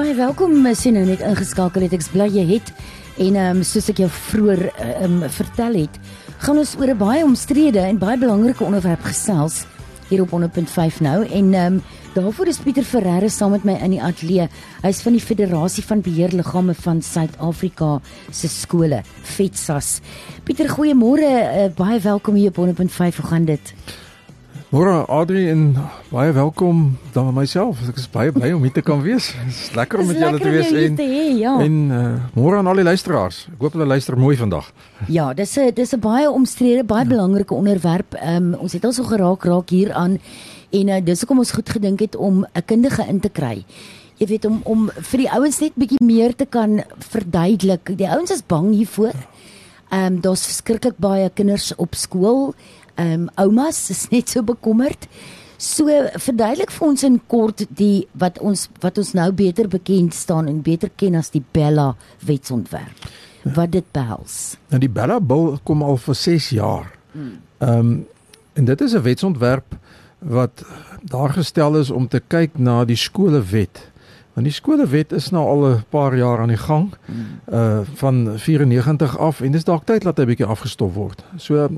Baie welkom sien nou net ingeskakel het. Ek bly jy het en ehm um, soos ek jou vroeër ehm um, vertel het, gaan ons oor 'n baie omstrede en baie belangrike onderwerp gesels hier op 100.5 nou en ehm um, daarvoor is Pieter Ferreira saam met my in die ateljee. Hy's van die Federasie van Beheerliggame van Suid-Afrika se skole, FETSAS. Pieter, goeiemôre. Uh, baie welkom hier op 100.5. Hoe gaan dit? Môre Adri en baie welkom dan myself. Ek is baie bly om hier te kan wees. Dit is lekker om met julle te wees en te hee, ja. en uh, môre aan al die luisteraars. Ek hoop hulle luister mooi vandag. Ja, dis 'n dis 'n baie omstrede, baie ja. belangrike onderwerp. Um, ons het al so geraak raak hier aan en uh, dis hoekom ons goed gedink het om 'n kundige in te kry. Jy weet om om vir die ouens net bietjie meer te kan verduidelik. Die ouens is bang hiervoor. Ehm um, daar's verskriklik baie kinders op skool ehm um, oumas is net so bekommerd. So verduidelik vir ons in kort die wat ons wat ons nou beter bekend staan en beter ken as die Bella wetsontwerp. Wat dit behels. Nou die Bella bil kom al vir 6 jaar. Ehm um, en dit is 'n wetsontwerp wat daar gestel is om te kyk na die skolewet. Want die skolewet is nou al 'n paar jaar aan die gang. Uh van 94 af en dis dalk tyd dat hy bietjie afgestop word. So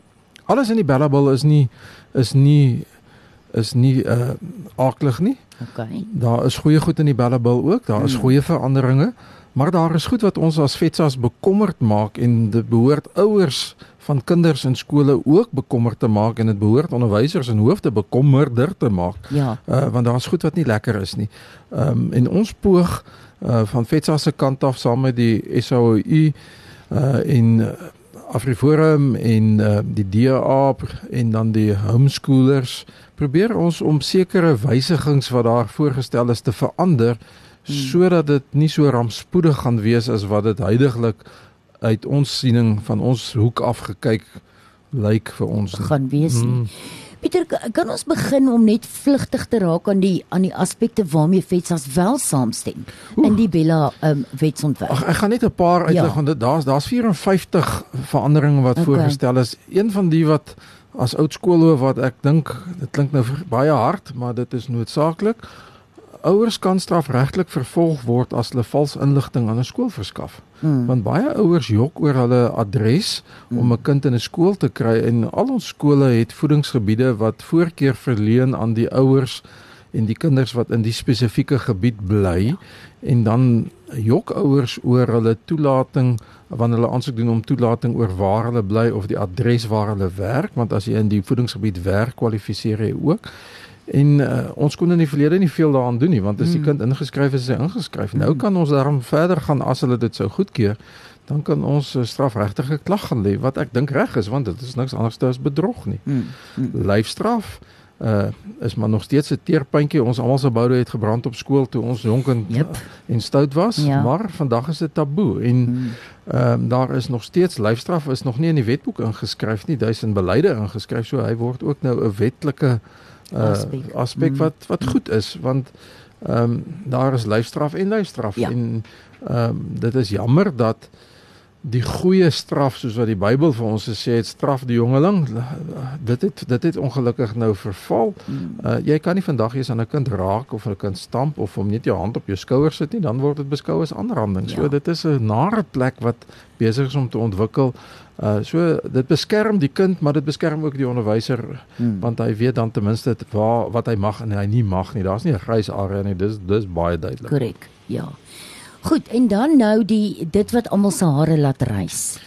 alles in die Bellable is nie is nie is nie uh aaklig nie. Okay. Daar is goeie goed in die Bellable ook. Daar is hmm. goeie veranderinge, maar daar is goed wat ons as FETSAS bekommerd maak en dit behoort ouers van kinders in skole ook bekommerd te maak en dit behoort onderwysers en hoofde bekommerder te maak. Ja. Uh want daar's goed wat nie lekker is nie. Ehm um, en ons poog uh van FETSAS se kant af saam met die SAOU uh en uh, Afriforum en uh, die DA en dan die homeschoolers probeer ons om sekere wysigings wat daar voorgestel is te verander hmm. sodat dit nie so rampspoedig gaan wees as wat dit heidaglik uit ons siening van ons hoek af gekyk lyk vir ons gaan wees nie. Hmm. Pieter, kan ons begin om net vlugtig te raak aan die aan die aspekte waarmee FETSAS wel saamstem Oeh. in die Bella um, wetsontwerp? Ag, ek gaan net 'n paar uitlig ja. want daar's daar's 54 veranderinge wat okay. voorgestel is. Een van die wat as oud skoolhoof wat ek dink dit klink nou baie hard, maar dit is noodsaaklik ouers kan strafregtelik vervolg word as hulle vals inligting aan 'n skool verskaf. Hmm. Want baie ouers jok oor hulle adres hmm. om 'n kind in 'n skool te kry en al ons skole het voedingsgebiede wat voorkeur verleen aan die ouers en die kinders wat in die spesifieke gebied bly en dan jok ouers oor hulle toelating wanneer hulle aansoek doen om toelating oor waar hulle bly of die adres waar hulle werk want as jy in die voedingsgebied werk kwalifiseer jy ook En uh, ons kon in die verlede nie veel daaraan doen nie want as die hmm. kind ingeskryf is, is hy ingeskryf. Nou hmm. kan ons daarom verder gaan as hulle dit sou goedkeur, dan kan ons 'n strafregtige klag gaan lê wat ek dink reg is want dit is niks anders as bedrog nie. Hmm. Lyfstraf uh is maar nog steeds 'n teerpuntjie. Ons almal se boude het gebrand op skool toe ons jonk en, yep. en stout was, ja. maar vandag is dit taboe en ehm um, daar is nog steeds lyfstraf is nog nie in die wetboek ingeskryf nie. Duisend beleide ingeskryf, so hy word ook nou 'n wetlike uh, aspek, aspek mm. wat wat goed is want ehm um, daar is lyfstraf en lyfstraf ja. en ehm um, dit is jammer dat die goeie straf soos wat die Bybel vir ons sê het straf die jongeling dit het dit het ongelukkig nou verval. Mm. Uh, jy kan nie vandag eens aan 'n kind raak of 'n kind stamp of hom net jou hand op jou skouer sit nie, dan word dit beskou as aanranding. Ja. So dit is 'n nare plek wat besig is om te ontwikkel. Uh so dit beskerm die kind, maar dit beskerm ook die onderwyser hmm. want hy weet dan ten minste waar wat hy mag en hy nie mag nie. Daar's nie 'n grys area nie. Dis dis baie duidelik. Korrek. Ja. Goed, en dan nou die dit wat almal se hare laat rys.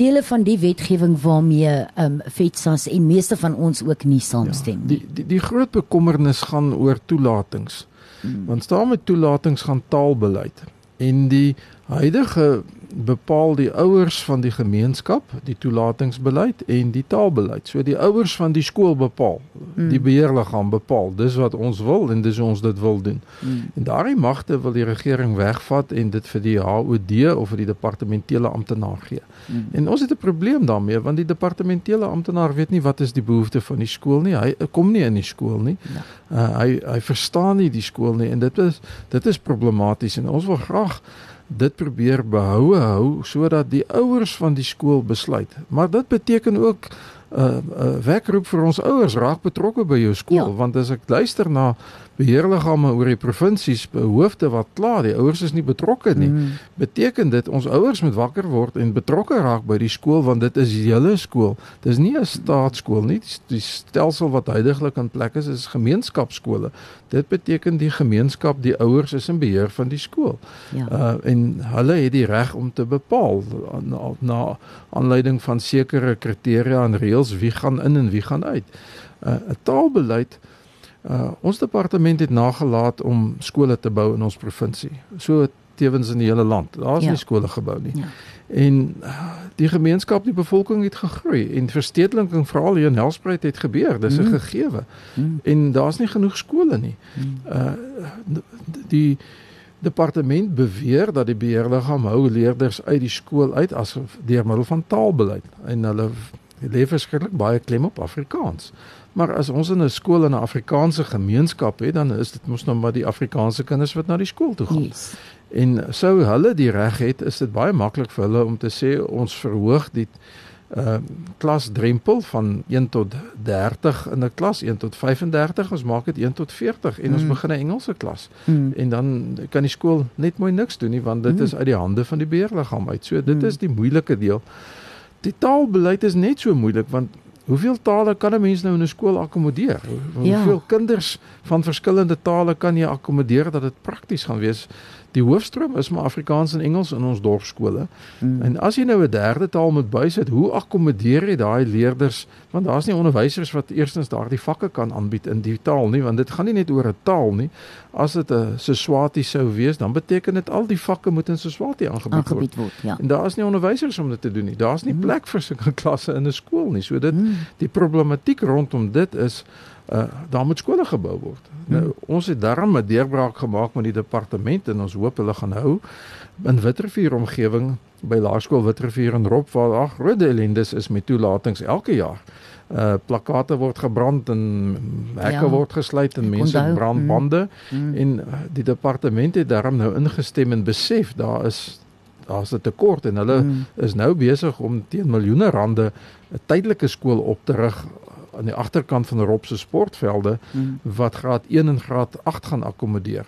Dele van die wetgewing waarmee ehm um, FETSAS en meeste van ons ook nie saamstem nie. Ja, die, die die groot bekommernis gaan oor toelatings. Hmm. Want staan met toelatings gaan taalbeleid. En die huidige bepaal die ouers van die gemeenskap die toelatingsbeleid en die taalbeleid. So die ouers van die skool bepaal, mm. die beheerliggaam bepaal. Dis wat ons wil en dis hoe ons dit wil doen. Mm. En daardie magte wil die regering wegvat en dit vir die HOD of vir die departementele amptenaar gee. Mm. En ons het 'n probleem daarmee want die departementele amptenaar weet nie wat is die behoefte van die skool nie. Hy kom nie in die skool nie. Ja. Uh, hy hy verstaan nie die skool nie en dit is dit is problematies en ons wil graag dit probeer behoue hou sodat die ouers van die skool besluit. Maar dit beteken ook 'n uh, uh, werkgroep vir ons ouers raak betrokke by jou skool ja. want as ek luister na beheerliggame oor die provinsies behoefte wat klaar die ouers is nie betrokke nie mm. beteken dit ons ouers moet wakker word en betrokke raak by die skool want dit is julle skool dis nie 'n staatskool nie die stelsel wat huidigelik in plek is is gemeenskapskole dit beteken die gemeenskap die ouers is in beheer van die skool ja. uh, en hulle het die reg om te bepaal na, na aanleiding van sekere kriteria en reëls wie gaan in en wie gaan uit 'n uh, taalbeleid Uh ons departement het nagelaat om skole te bou in ons provinsie. So tevens in die hele land. Daar's ja. nie skole gebou nie. Ja. En uh, die gemeenskap, die bevolking het gegroei en verstedeliking veral hier in Helspruit het gebeur. Dis 'n mm. gegewe. Mm. En daar's nie genoeg skole nie. Mm. Uh die departement beweer dat die beheerliggaam hou leerders uit die skool uit as deur middel van taalbeleid en hulle lê verskriklik baie klem op Afrikaans. Maar as ons in 'n skool in 'n Afrikaanse gemeenskap het, dan is dit mos nou maar die Afrikaanse kinders wat na die skool toe gaan. Yes. En sou hulle die reg het, is dit baie maklik vir hulle om te sê ons verhoog die uh klas drempel van 1 tot 30 in 'n klas 1 tot 35 ons maak dit 1 tot 40 en ons mm. begin 'n Engelse klas mm. en dan kan die skool net mooi niks doen nie want dit mm. is uit die hande van die beheerliggaam uit so dit mm. is die moeilike deel die taalbeleid is net so moeilik want Hoeveel tale kan 'n mens nou in 'n skool akkommodeer? Hoeveel ja. kinders van verskillende tale kan jy akkommodeer dat dit prakties gaan wees? Die hoofstroom is maar Afrikaans en Engels in ons dorpskole. Mm. En as jy nou 'n derde taal moet bysit, hoe akkommodeer jy daai leerders? Want daar's nie onderwysers wat eerstens daardie vakke kan aanbied in die taal nie, want dit gaan nie net oor 'n taal nie. As dit 'n Seswati sou wees, dan beteken dit al die vakke moet in Seswati aangebied, aangebied word. word ja. En daar's nie onderwysers om dit te doen nie. Daar's nie mm. plek vir sulke klasse in 'n skool nie. So dit mm. die problematiek rondom dit is uh daar moet skole gebou word. Hmm. Nou ons het daarom 'n deurbraak gemaak met die departement en ons hoop hulle gaan hou in Witrifuur omgewing by Laerskool Witrifuur en Rob waar ag rode ellendes is met toelatings elke jaar. Uh plakate word gebrand en hekke ja, word gesluit en mense onthou. brand hmm. bande hmm. en uh, die departement het daarom nou ingestem en besef daar is daar's 'n tekort en hulle hmm. is nou besig om teen miljoene rande 'n tydelike skool op te rig aan die agterkant van Rob se sportvelde hmm. wat graad 1 en graad 8 gaan akkommodeer.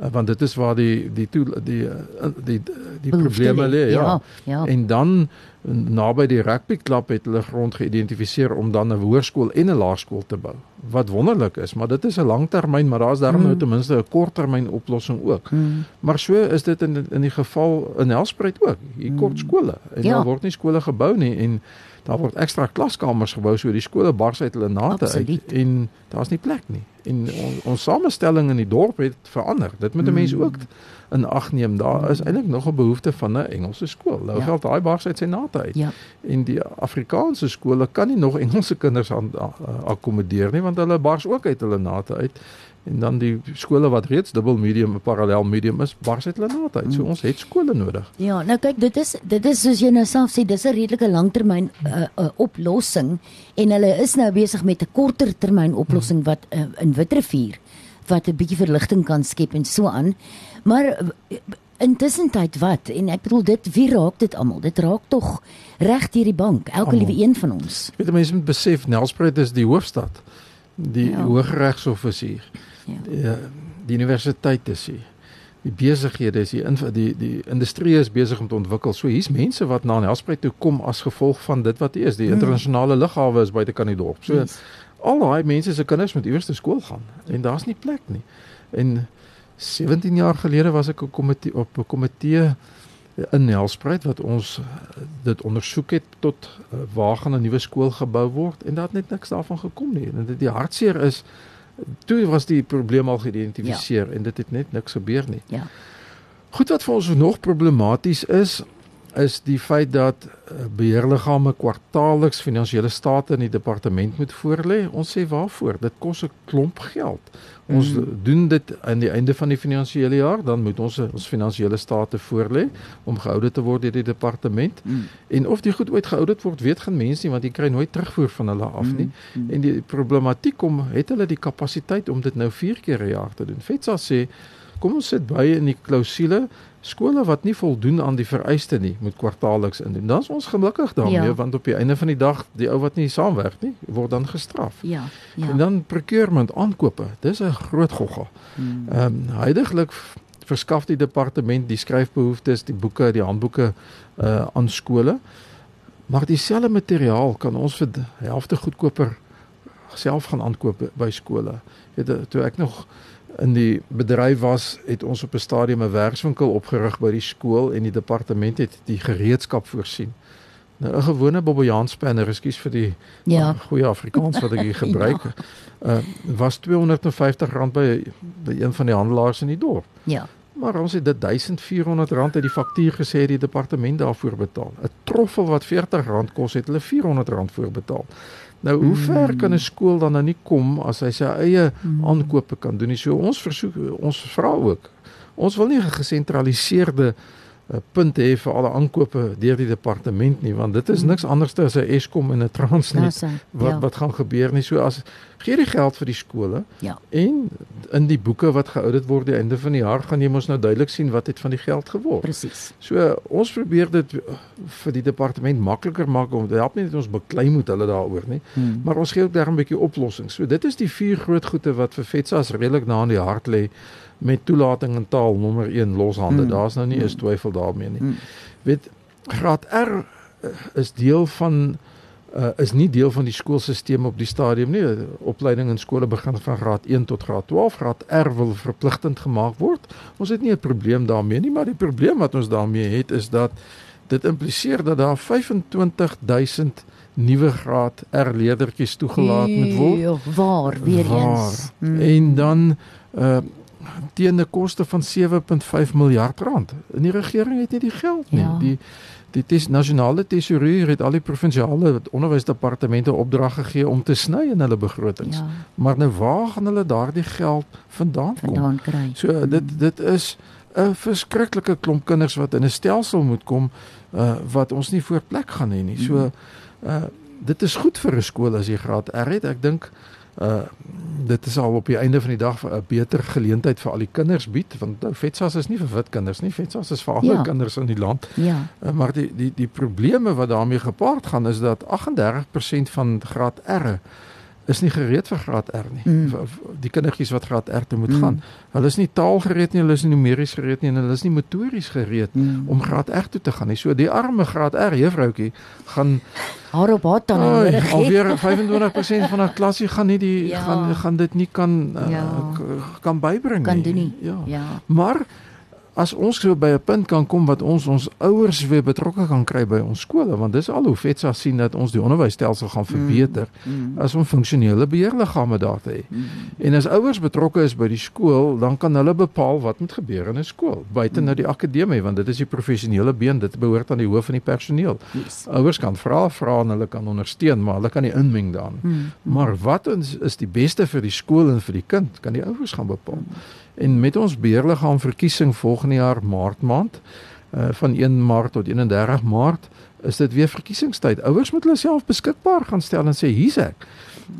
Uh, want dit is waar die die toe die die uh, die, die probleme lê, ja. ja. Ja. En dan naby die rugbyklub het hulle grond geïdentifiseer om dan 'n hoërskool en 'n laerskool te bou. Wat wonderlik is, maar dit is 'n langtermyn, maar daar's daarom nou hmm. nou ten minste 'n korttermyn oplossing ook. Hmm. Maar so is dit in in die geval in Helspruit ook. Hier hmm. kort skole en ja. daar word nie skole gebou nie en daar word ekstra klaskamers gebou so die skole bars uit hulle nate uit en daar's nie plek nie. En on, ons samestelling in die dorp het verander. Dit moet 'n mens mm. ook in ag neem. Daar is eintlik nog 'n behoefte van 'n Engelse skool. Nou ja. daai bars uit sy nate uit. Ja. En die Afrikaanse skole kan nie nog Engelse kinders aan akkommodeer nie want hulle bars ook uit hulle nate uit en dan die skole wat reeds dubbel medium en parallel medium is, bars dit hulle na uit. So mm. ons het skole nodig. Ja, nou kyk, dit is dit is soos jy nou self sê, dis 'n redelike langtermyn uh, uh, oplossing en hulle is nou besig met 'n korter termyn oplossing wat uh, in Witrifuur wat 'n bietjie verligting kan skep en so aan. Maar uh, intussen tyd wat en ek bedoel dit wie raak dit almal? Dit raak tog reg deur die bank, elke liewe een van ons. Weet mense moet besef Nelspruit is die hoofstad. Die ja. Hooggeregshof is hier. Ja. Die, eh, die universiteit is hier. Die besighede is hier. Die die industrie is besig om te ontwikkel. So hier's mense wat na Nelspruit toe kom as gevolg van dit wat hier is. Die hmm. internasionale lughawe is buite kan die dorp. So yes. al daai mense se kinders moet iewers te skool gaan en daar's nie plek nie. En 17 jaar gelede was ek 'n komitee op 'n komitee in Nelspruit wat ons dit ondersoek het tot uh, waar gaan 'n nuwe skool gebou word en daar het net niks daarvan gekom nie. En dit die hartseer is toe was die probleem al geïdentifiseer ja. en dit het net niks gebeur nie. Ja. Goed wat vir ons nog problematies is is die feit dat eh, beheerliggame kwartaalliks finansiële state in die departement moet voorlê. Ons sê waarvoor? Dit kos 'n klomp geld. Ons mm. doen dit aan die einde van die finansiële jaar, dan moet ons ons finansiële state voorlê om gehouded te word deur die departement. Mm. En of die goed ooit gehouded word, weet geen mens nie want jy kry nooit terugvoer van hulle af nie. Mm. Mm. En die problematiek kom, het hulle die kapasiteit om dit nou 4 keer 'n jaar te doen? Fetsa sê kom ons sit by in die klousule skole wat nie voldoen aan die vereiste nie moet kwartaalliks indoen. Dan is ons gelukkig daarmee ja. want op die einde van die dag die ou wat nie saamwerk nie word dan gestraf. Ja. ja. En dan procurement aankope. Dis 'n groot gogga. Hmm. Ehm um, heidaglik verskaf die departement die skryfbehoeftes, die boeke, die handboeke uh aan skole. Maar dieselfde materiaal kan ons vir helfte goedkoper self gaan aankoop by skole. Jy weet toe ek nog in die bedryf was, het ons op 'n stadium 'n werkswinkel opgerig by die skool en die departement het die gereedskap voorsien. Nou 'n gewone bobbejaanspanner, ekskuus vir die ja. uh, goeie Afrikaans wat ek hier gebruik. ja. Uh was R250 by by een van die handelaars in die dorp. Ja. Maar ons het dit R1400 uit die faktuur gesê die departement daarvoor betaal. 'n Troffel wat R40 kos het hulle R400 voor betaal. Nou hoe ver kan 'n skool dan nou nie kom as hy sy eie mm. aankope kan doen nie? So ons versoek ons vra ook. Ons wil nie 'n gesentraliseerde 'n punt hê vir alle aankope deur die departement nie want dit is niks anders as 'n Eskom en 'n Transnet wat ja. wat gaan gebeur nie so as gee die geld vir die skole ja. en in die boeke wat geoudit word die einde van die jaar gaan jy mos nou duidelik sien wat het van die geld geword. Presies. So ons probeer dit vir die departement makliker maak om help nie net ons beklei moet hulle daaroor nie hmm. maar ons gee ook daar 'n bietjie oplossings. So dit is die vier groot goede wat vir FETSAS redelik na in die hart lê met toelating en taal nommer 1 loshande. Mm. Daar's nou nie eens mm. twyfel daarmee nie. Mm. Weet graad R eh, is deel van uh, is nie deel van die skoolstelsel op die stadium nie. Opleiding in skole begin van graad 1 tot graad 12. Graad R wil verpligtend gemaak word. Ons het nie 'n probleem daarmee nie, maar die probleem wat ons daarmee het is dat dit impliseer dat daar 25000 nuwe graad R leerdertjies toegelaat moet word. Waar weer eens. Mm. En dan uh teen 'n koste van 7.5 miljard rand. En die regering het nie die geld nie. Ja. Die die tes, nasionale tesourier het al die provinsiale onderwysdepartemente opdrag gegee om te sny in hulle begrotings. Ja. Maar nou waar gaan hulle daardie geld vandaan kom? Vandaan kry. So dit dit is 'n verskriklike klomp kinders wat in 'n stelsel moet kom uh wat ons nie voor plek gaan hê nie. So uh dit is goed vir 'n skool as jy graad R het. Ek dink uh dit is al op die einde van die dag 'n beter geleentheid vir al die kinders bied want nou FETSAS is nie vir wit kinders nie FETSAS is vir alle ja. kinders in die land. Ja. Uh, maar die die die probleme wat daarmee gepaard gaan is dat 38% van graad R is nie gereed vir graad R nie. Mm. Die kindertjies wat graad R toe moet mm. gaan. Hulle is nie taalgereed nie, hulle is nie numeries gereed nie en hulle is nie motories gereed mm. om graad R toe te gaan nie. So die arme graad R juffroukie gaan haar op haar dan nodig hê. Alweer 25% van haar klasie gaan nie die ja. gaan gaan dit nie kan uh, ja. kan bybring nie. Kan doen nie. Ja. ja. Maar as ons so by 'n punt kan kom wat ons ons ouers weer betrokke kan kry by ons skole want dis al hoe FETSA sien dat ons die onderwysstelsel gaan verbeter mm, mm. as om funksionele beheerliggame daar te hê. Mm. En as ouers betrokke is by die skool, dan kan hulle bepaal wat moet gebeur in 'n skool buite mm. nou die akademie want dit is die professionele been, dit behoort aan die hoof van die personeel. Yes. Ouers kan vra, vra en hulle kan ondersteun, maar hulle kan nie inmeng daarin. Mm. Maar wat is, is die beste vir die skool en vir die kind, kan die ouers gaan bepaal. Mm. En met ons beheerliggaam verkiesing volgende jaar Maart maand uh, van 1 Maart tot 31 Maart is dit weer verkiesingstyd. Ouers moet hulle self beskikbaar gaan stel en sê hier's ek.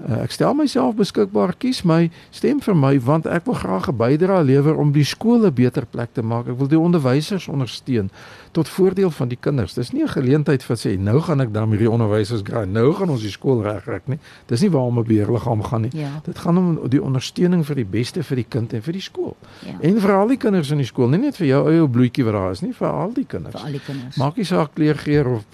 Uh, ek stel myself beskikbaar, kies my, stem vir my want ek wil graag 'n bydrae lewer om die skole beter plek te maak. Ek wil die onderwysers ondersteun tot voordeel van die kinders. Dis nie 'n geleentheid vir sê nou gaan ek dan hierdie onderwysers kry. Nou gaan ons die skool regkry nie. Dis nie waarom 'n beheerliggaam gaan nie. Ja. Dit gaan om die ondersteuning vir die beste vir die kind en vir die skool. Ja. En vir al die kinders in die skool, nie net vir jou eie bloetjie wat daar is nie, vir al die kinders. Vir al die kinders. Maak nie saak kleurgeur of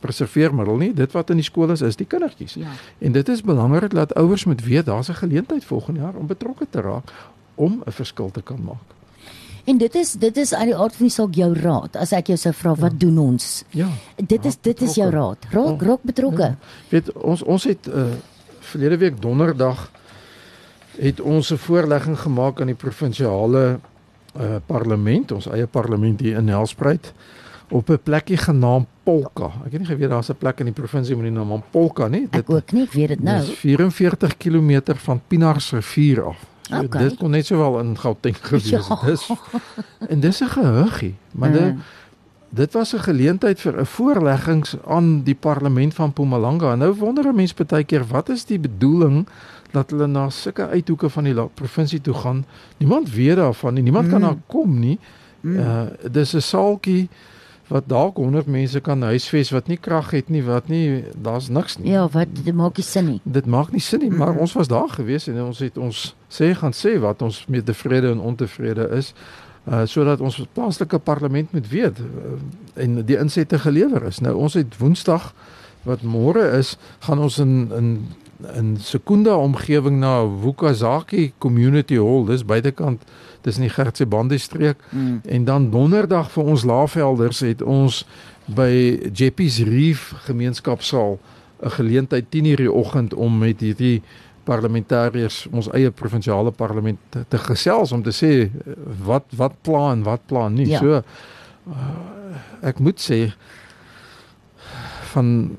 preserveermiddel nie. Dit wat in die skool is, is die kindertjies. Ja. En dit is belangrik dat ouers moet weet daar's 'n geleentheid volgende jaar om betrokke te raak om 'n verskil te kan maak. En dit is dit is uit die aard van die saak jou raad. As ek jou sou vra wat ja. doen ons? Ja. Dit is dit is jou raad. Raak raak betrokke. Ja. Weet ons ons het uh verlede week donderdag het ons 'n voorlegging gemaak aan die provinsiale uh parlement, ons eie parlement hier in Nelspruit op 'n plekkie genaamd Polka. Ek het nie geweet daar's 'n plek in die provinsie met die naam Polka nie. Dit Ek ook nie, ek weet dit nou. Dis 44 km van Pinaars rivier af. So, okay. Dit kon net sowel in Gauteng gewees het. Ja. Dis en dis 'n gehuggie, maar dit mm. dit was 'n geleentheid vir 'n voorleggings aan die parlement van Mpumalanga. Nou wonder 'n mens baie keer wat is die bedoeling dat hulle na sulke uithoeke van die provinsie toe gaan. Niemand weet daarvan nie. Niemand mm. kan daar kom nie. Mm. Uh dis 'n saaltjie wat dalk 100 mense kan huisves wat nie krag het nie, wat nie daar's niks nie. Ja, wat dit maak nie sin nie. Dit maak nie sin nie, maar mm. ons was daar gewees en ons het ons sê gaan sê wat ons met tevrede en ontevrede is uh sodat ons plaaslike parlement moet weet uh, en die insette gelewer is. Nou ons het Woensdag wat môre is, gaan ons in in in Sekunda omgewing na Wukazaki Community Hall, dis buitekant dis in die Gertsebande streek mm. en dan donderdag vir ons laafvelders het ons by Jeppy's Reef gemeenskapsaal 'n geleentheid 10:00 die oggend om met hierdie parlementariërs ons eie provinsiale parlement te, te gesels om te sê wat wat plan wat plan nie ja. so uh, ek moet sê van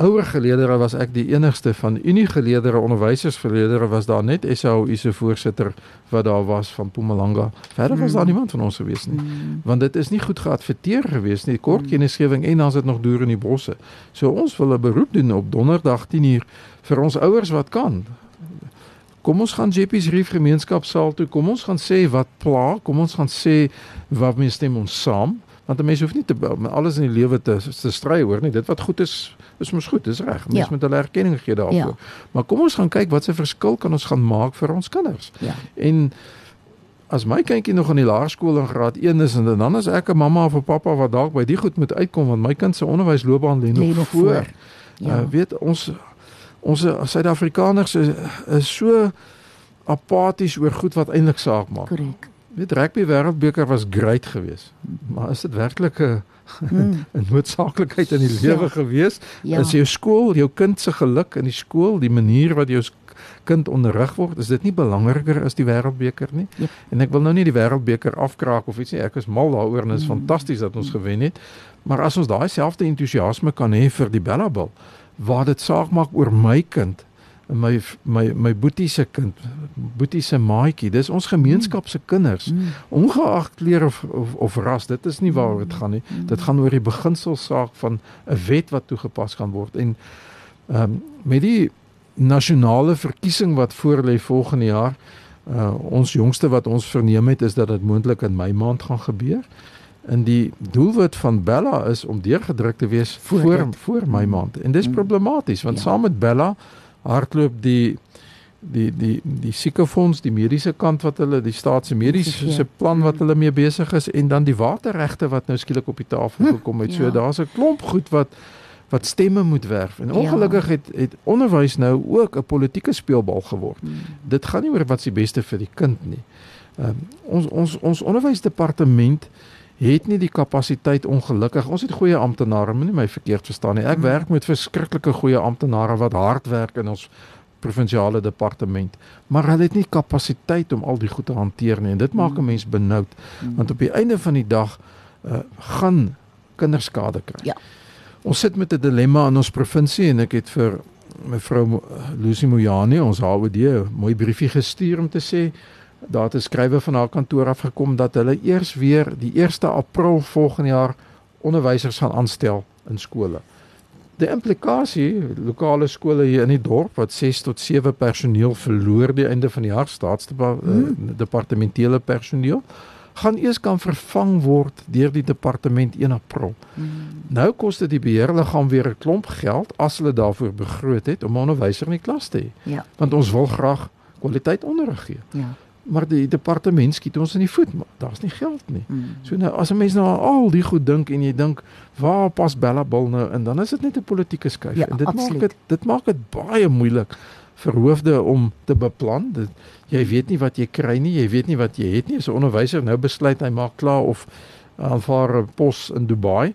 ouer geleedere was ek die enigste van unie geleedere onderwysersgeleedere was daar net SAU se voorsitter wat daar was van Mpumalanga. Verder was daar mm. niemand van ons gewees nie. Mm. Want dit is nie goed geadverteer gewees nie. Kort mm. kennisgewing en dan is dit nog deur in die bosse. So ons wil 'n beroep doen op donderdag 10uur vir ons ouers wat kan. Kom ons gaan JP's Reef gemeenskapsaal toe. Kom ons gaan sê wat pla. Kom ons gaan sê wat mense stem ons saam want 'n mens hoef nie te alles in die lewe te te stry hoor nie. Dit wat goed is, is mos goed, dis reg. Mens ja. moet hulle erkenning gee daarvoor. Ja. Maar kom ons gaan kyk wat se verskil kan ons gaan maak vir ons kinders. Ja. En as my kindjie nog in die laerskool in graad 1 is en dan is ek 'n mamma of 'n pappa wat dalk by die goed moet uitkom want my kind se onderwysloopbaan lê nog, nog voor. voor. Ja. Uh, weet ons ons Suid-Afrikaners is, is so apaties oor goed wat eintlik saak maak. Korrek. Weet rugby wêreldbeker was great geweest. Maar is dit werklik 'n hmm. 'n noodsaaklikheid in die lewe ja. gewees? Ja. Is jou skool, jou kind se geluk in die skool, die manier wat jou kind onderrig word, is dit nie belangriker as die wêreldbeker nie? Ja. En ek wil nou nie die wêreldbeker afkraak of iets nie. Ek is mal daaroor en dit is hmm. fantasties dat ons gewen het. Maar as ons daai selfde entoesiasme kan hê vir die Bellabel, waar dit saak maak oor my kind, my my my boetie se kind, boetie se maatjie. Dis ons gemeenskap se kinders. Mm. Ongeag kleur of, of of ras, dit is nie waaroor dit gaan nie. Mm. Dit gaan oor die beginselsaak van 'n wet wat toegepas kan word en ehm um, met die nasionale verkiesing wat voorlê volgende jaar. Uh ons jongste wat ons verneem het is dat dit moontlik in Mei maand gaan gebeur. En die doelwit van Bella is om deurgedruk te wees voor voor, voor Mei maand. En dis mm. problematies want ja. saam met Bella hardloop die die die die siekefonds, die mediese kant wat hulle die staatse mediese plan wat hulle mee besig is en dan die waterregte wat nou skielik op die tafel hm, gekom het. So ja. daar's 'n klomp goed wat wat stemme moet werf. En ongelukkig ja. het het onderwys nou ook 'n politieke speelbal geword. Hmm. Dit gaan nie oor wat se beste vir die kind nie. Um, ons ons ons onderwysdepartement het nie die kapasiteit ongelukkig. Ons het goeie amptenare, moenie my verkeerd verstaan nie. Ek hmm. werk met verskriklike goeie amptenare wat hard werk in ons provinsiale departement, maar hulle het nie kapasiteit om al die goed te hanteer nie en dit maak 'n hmm. mens benoud hmm. want op die einde van die dag uh, gaan kinders skade kry. Ja. Ons sit met 'n dilemma in ons provinsie en ek het vir mevrou Lucy Mojani ons HOD 'n mooi briefie gestuur om te sê daar het 'n skrywe van haar kantoor af gekom dat hulle eers weer die 1 April volgende jaar onderwysers gaan aanstel in skole. Die implikasie, lokale skole hier in die dorp wat 6 tot 7 personeel verloor die einde van die jaar staatsdepartementele hmm. personeel gaan eers kan vervang word deur die departement 1 April. Hmm. Nou kos dit die beheerliggaam weer 'n klomp geld as hulle daarvoor begroot het om onderwysers in die klas te hê. Ja. Want ons wil graag kwaliteit onderrig gee. Ja maar die departement skiet ons in die voet maar daar's nie geld nie. Mm. So nou as 'n mens nou al die goed dink en jy dink waar pas Bellabul nou in dan is dit net 'n politieke skuif ja, en dit absoluut. maak dit dit maak dit baie moeilik vir hoofde om te beplan. Dit, jy weet nie wat jy kry nie, jy weet nie wat jy het nie. As 'n onderwyser nou besluit hy maak klaar of aanvaar 'n pos in Dubai.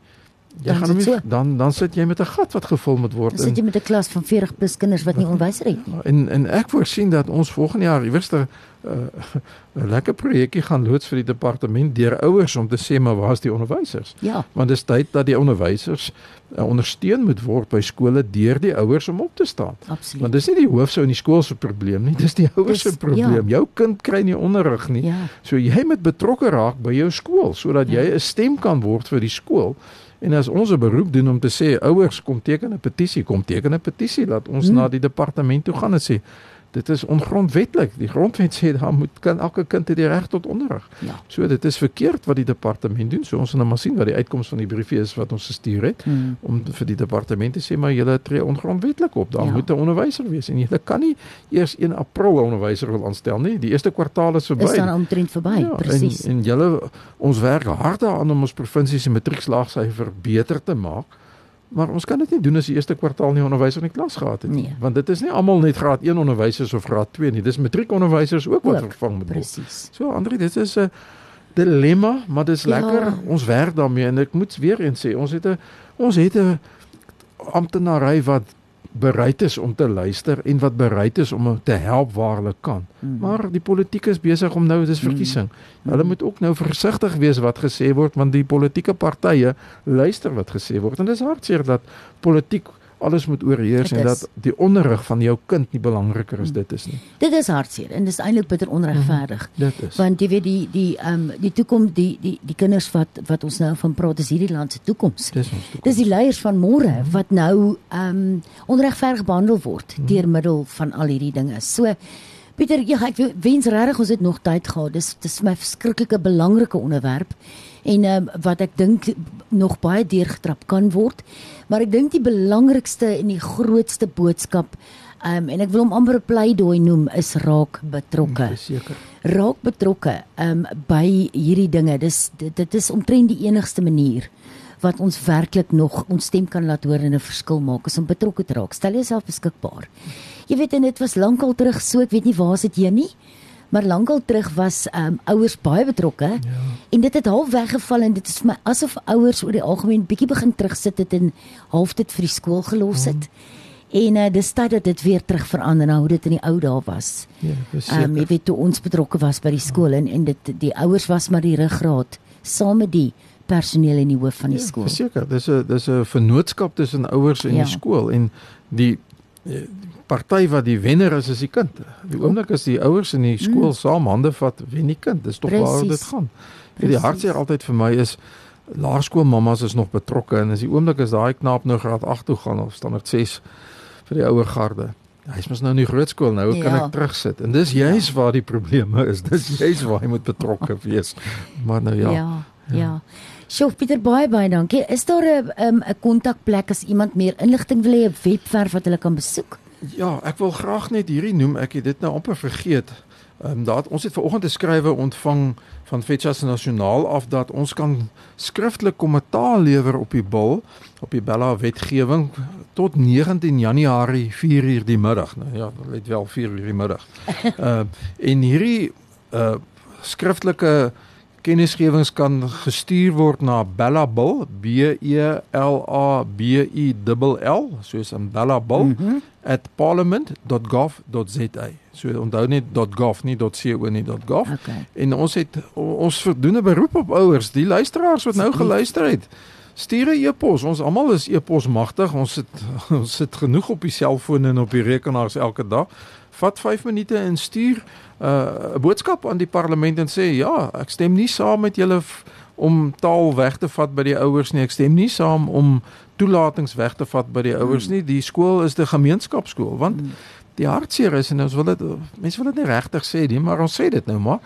Jy dan gaan nie, so. dan dan sit jy met 'n gat wat gevul moet word. Dan sit jy met 'n klas van 40 plus kinders wat nie onderwyser het nie. En en ek voorsien dat ons volgende jaar iewers 'n uh, 'n lekker projekkie gaan loods vir die departement deur ouers om te sê maar waar's die onderwysers? Ja. Want dit is tyd dat die onderwysers uh, ondersteun moet word by skole deur die ouers om op te staan. Absoluut. Want dis nie die hoof sou in die skool se probleem nie, dis die ouers se probleem. Ja. Jou kind kry nie onderrig nie. Ja. So jy moet betrokke raak by jou skool sodat ja. jy 'n stem kan word vir die skool En as ons 'n beroep doen om te sê ouers kom teken 'n petisie, kom teken 'n petisie, laat ons hmm. na die departement toe gaan en sê dit is ongrondwetlik. Die grondwet sê daar moet kan elke kind die reg tot onderrig. Ja. So dit is verkeerd wat die departement doen. So ons gaan nou maar sien wat die uitkoms van die briefie is wat ons gestuur het hmm. om vir die departement te sê maar julle tree ongrondwetlik op. Daar ja. moet 'n onderwyser wees en julle kan nie eers 1 April 'n onderwyser wil aanstel nie. Die eerste kwartaal is verby. Is dan omtrent verby, ja, presies. En, en julle ons werk hard daaraan om ons provinsie se matriekslaagsyfer beter te maak. Maar ons kan dit nie doen as die eerste kwartaal nie onderwysers in die klas gehad het nie. Nee. Want dit is nie almal net graad 1 onderwysers of graad 2 nie. Dis matriekonderwysers ook, ook wat vervang moet word. Presies. So Andri, dit is 'n dilemma, maar dit is ja. lekker. Ons werk daarmee en ek moet weer eens sê, ons het 'n ons het 'n amptenary wat bereid is om te luister en wat bereid is om te help waar hulle kan. Mm. Maar die politiek is besig om nou dis mm. verkiesing. Mm. Hulle moet ook nou versigtig wees wat gesê word want die politieke partye luister wat gesê word en dis hartseer dat politiek alles moet oorheers en dat die onderrig van jou kind nie belangriker as dit is nie. Dit is hartseer en dis eintlik bitter onregverdig. Mm, dit is. Want jy weet die die ehm um, die toekoms die die die kinders wat wat ons nou van praat is hierdie land se toekoms. Dis ons toekoms. Dis die leiers van môre mm. wat nou ehm um, onregverdig behandel word mm. deur middel van al hierdie dinge. So Pieter, ja, ek wens regtig ons het nog tyd gehad. Dis dis my verskriklike belangrike onderwerp en um, wat ek dink nog baie deurgetrap kan word. Maar ek dink die belangrikste en die grootste boodskap um, en ek wil hom amper 'n pleidooi noem is raak betrokke. Verseker. Raak betrokke um, by hierdie dinge. Dis dit, dit is omtrent die enigste manier wat ons werklik nog ons stem kan laat hoor en 'n verskil maak is om betrokke te raak. Stel jouself beskikbaar. Jy weet en dit was lankal terug so, ek weet nie waar sit jy nie. Maar lankal terug was um, ouers baie betrokke ja. en dit het half weggeval en dit is vir my asof ouers oor die algemeen bietjie begin terugsit het en half dit vir die skool gelos het. Hmm. En uh, dis tyd dat dit weer terug verander na hoe dit in die ou dae was. Ja, ehm um, jy weet toe ons betrokke was by die skool ja. en en dit die ouers was maar die ruggraat saam met die personeel in die hoof van die ja, skool. Verseker, dis 'n dis 'n vennootskap tussen ouers en ja. die skool en die party wat die wenner is is die kind. Die oomblik as die ouers in die skool mm. saam hande vat, wen die kind. Dis tog waar dit gaan. Precies. Die hartseer altyd vir my is laerskoolmammas is nog betrokke en as die oomblik as daai knaap nou graad 8 toe gaan of standaard 6 vir die ouer garde. Hy's mos nou in die grootskool nou, ja. kan ek terugsit. En dis juist ja. waar die probleme is. Dis juist waar hy moet betrokke wees. Maar nou ja. Ja. Ja. ja. Sjoe Pieter baie baie dankie. Is daar 'n 'n 'n kontakplek as iemand meer inligting wil hê, 'n webwerf wat hulle kan besoek? Ja, ek wil graag net hierdie noem. Ek het dit nou amper vergeet. Ehm um, daar ons het vanoggend 'n skrywe ontvang van Fetchas Nasionaal af dat ons kan skriftelik kommentaar lewer op die bil op die Bella wetgewing tot 19 Januarie 4:00 die middag. Nou ja, dit wel 4:00 die middag. Ehm uh, en hierdie uh skriftelike kennisgewings kan gestuur word na Bellabil B E L A B I L L soos 'n Bellabil mm -hmm. parliament.gov.za. So onthou net .gov nie .co nie .gov. Okay. En ons het ons verdoen 'n beroep op ouers, die luisteraars wat nou geluister het. Stuur 'n e-pos. Ons almal is e-pos magtig. Ons sit ons sit genoeg op die selfoon en op die rekenaars elke dag. Vat 5 minute en stuur 'n uh, boodskap aan die parlement en sê ja, ek stem nie saam met julle om taal weg te vat by die ouers nie. Ek stem nie saam om toelatings weg te vat by die ouers hmm. nie. Die skool is 'n gemeenskapskool want hmm. die hartseer is en ons wil dit mense wil dit nie regtig sê nie, maar ons sê dit nou maar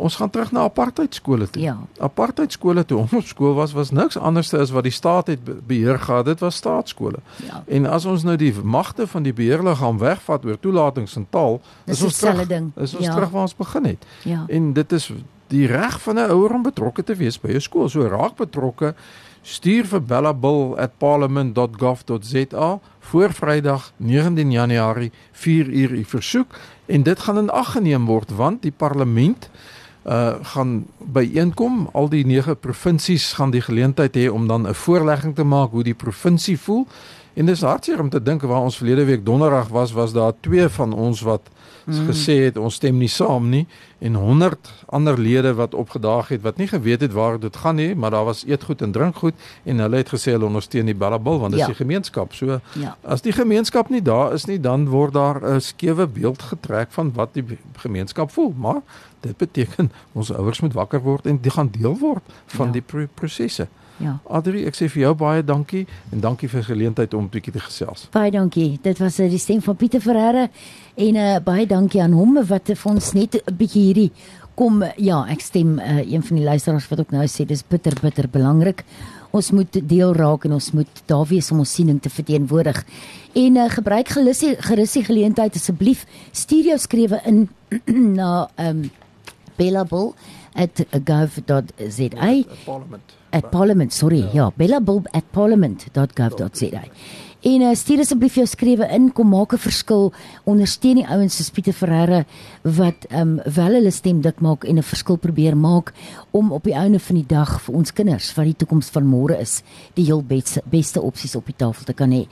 ons gaan terug na apartheid skole toe. Ja. Apartheid skole toe ons skool was was niks anders as wat die staat het beheer gehad. Dit was staatskole. Ja. En as ons nou die magte van die beheerliggaam wegvat oor toelatings en taal, is ons terug. Ding. Is ons ja. terug waar ons begin het. Ja. En dit is die reg van 'n ouer om betrokke te wees by 'n skool. So raak betrokke. Stuur vir bellabill@parliament.gov.za voor Vrydag 19 Januarie 4uur u versoek en dit gaan in ag geneem word want die parlement uh gaan byeenkom. Al die 9 provinsies gaan die geleentheid hê om dan 'n voorlegging te maak hoe die provinsie voel en dis hartseer om te dink waar ons verlede week donderdag was was daar twee van ons wat mm. gesê het ons stem nie saam nie en 100 ander lede wat opgedaag het wat nie geweet het waar dit gaan nie maar daar was eetgoed en drinkgoed en hulle het gesê hulle ondersteun die Ballabil want dit ja. is die gemeenskap so ja. as die gemeenskap nie daar is nie dan word daar 'n skewe beeld getrek van wat die gemeenskap voel maar dit beteken ons ouers moet wakker word en die gaan deel word van ja. die prosesse Ja. Adri, ek sê vir jou baie dankie en dankie vir die geleentheid om 'n bietjie te gesels. Baie dankie. Dit was uh, die stem van Pieter Ferreira en uh, baie dankie aan hom wat vir ons net 'n bietjie hierdie kom ja, ek stem uh, een van die luisteraars wat ook nou sê dis bitter bitter belangrik. Ons moet deel raak en ons moet daar wees om ons siening te verteenwoordig. En uh, gebruik gerus die geleentheid asseblief stuur jou skrewe in na ehm um, Bellable at gov.za parliament. At parliament sorry ja, ja bellable at parliament.gov.za En uh, stuur asseblief jou skrewe in, kom maak 'n verskil, ondersteun die ouens soos Pieter Ferreira wat ehm um, wel hulle stem dik maak en 'n verskil probeer maak om op die einde van die dag vir ons kinders wat die toekoms van môre is, die heel beste beste opsies op die tafel te kan hê.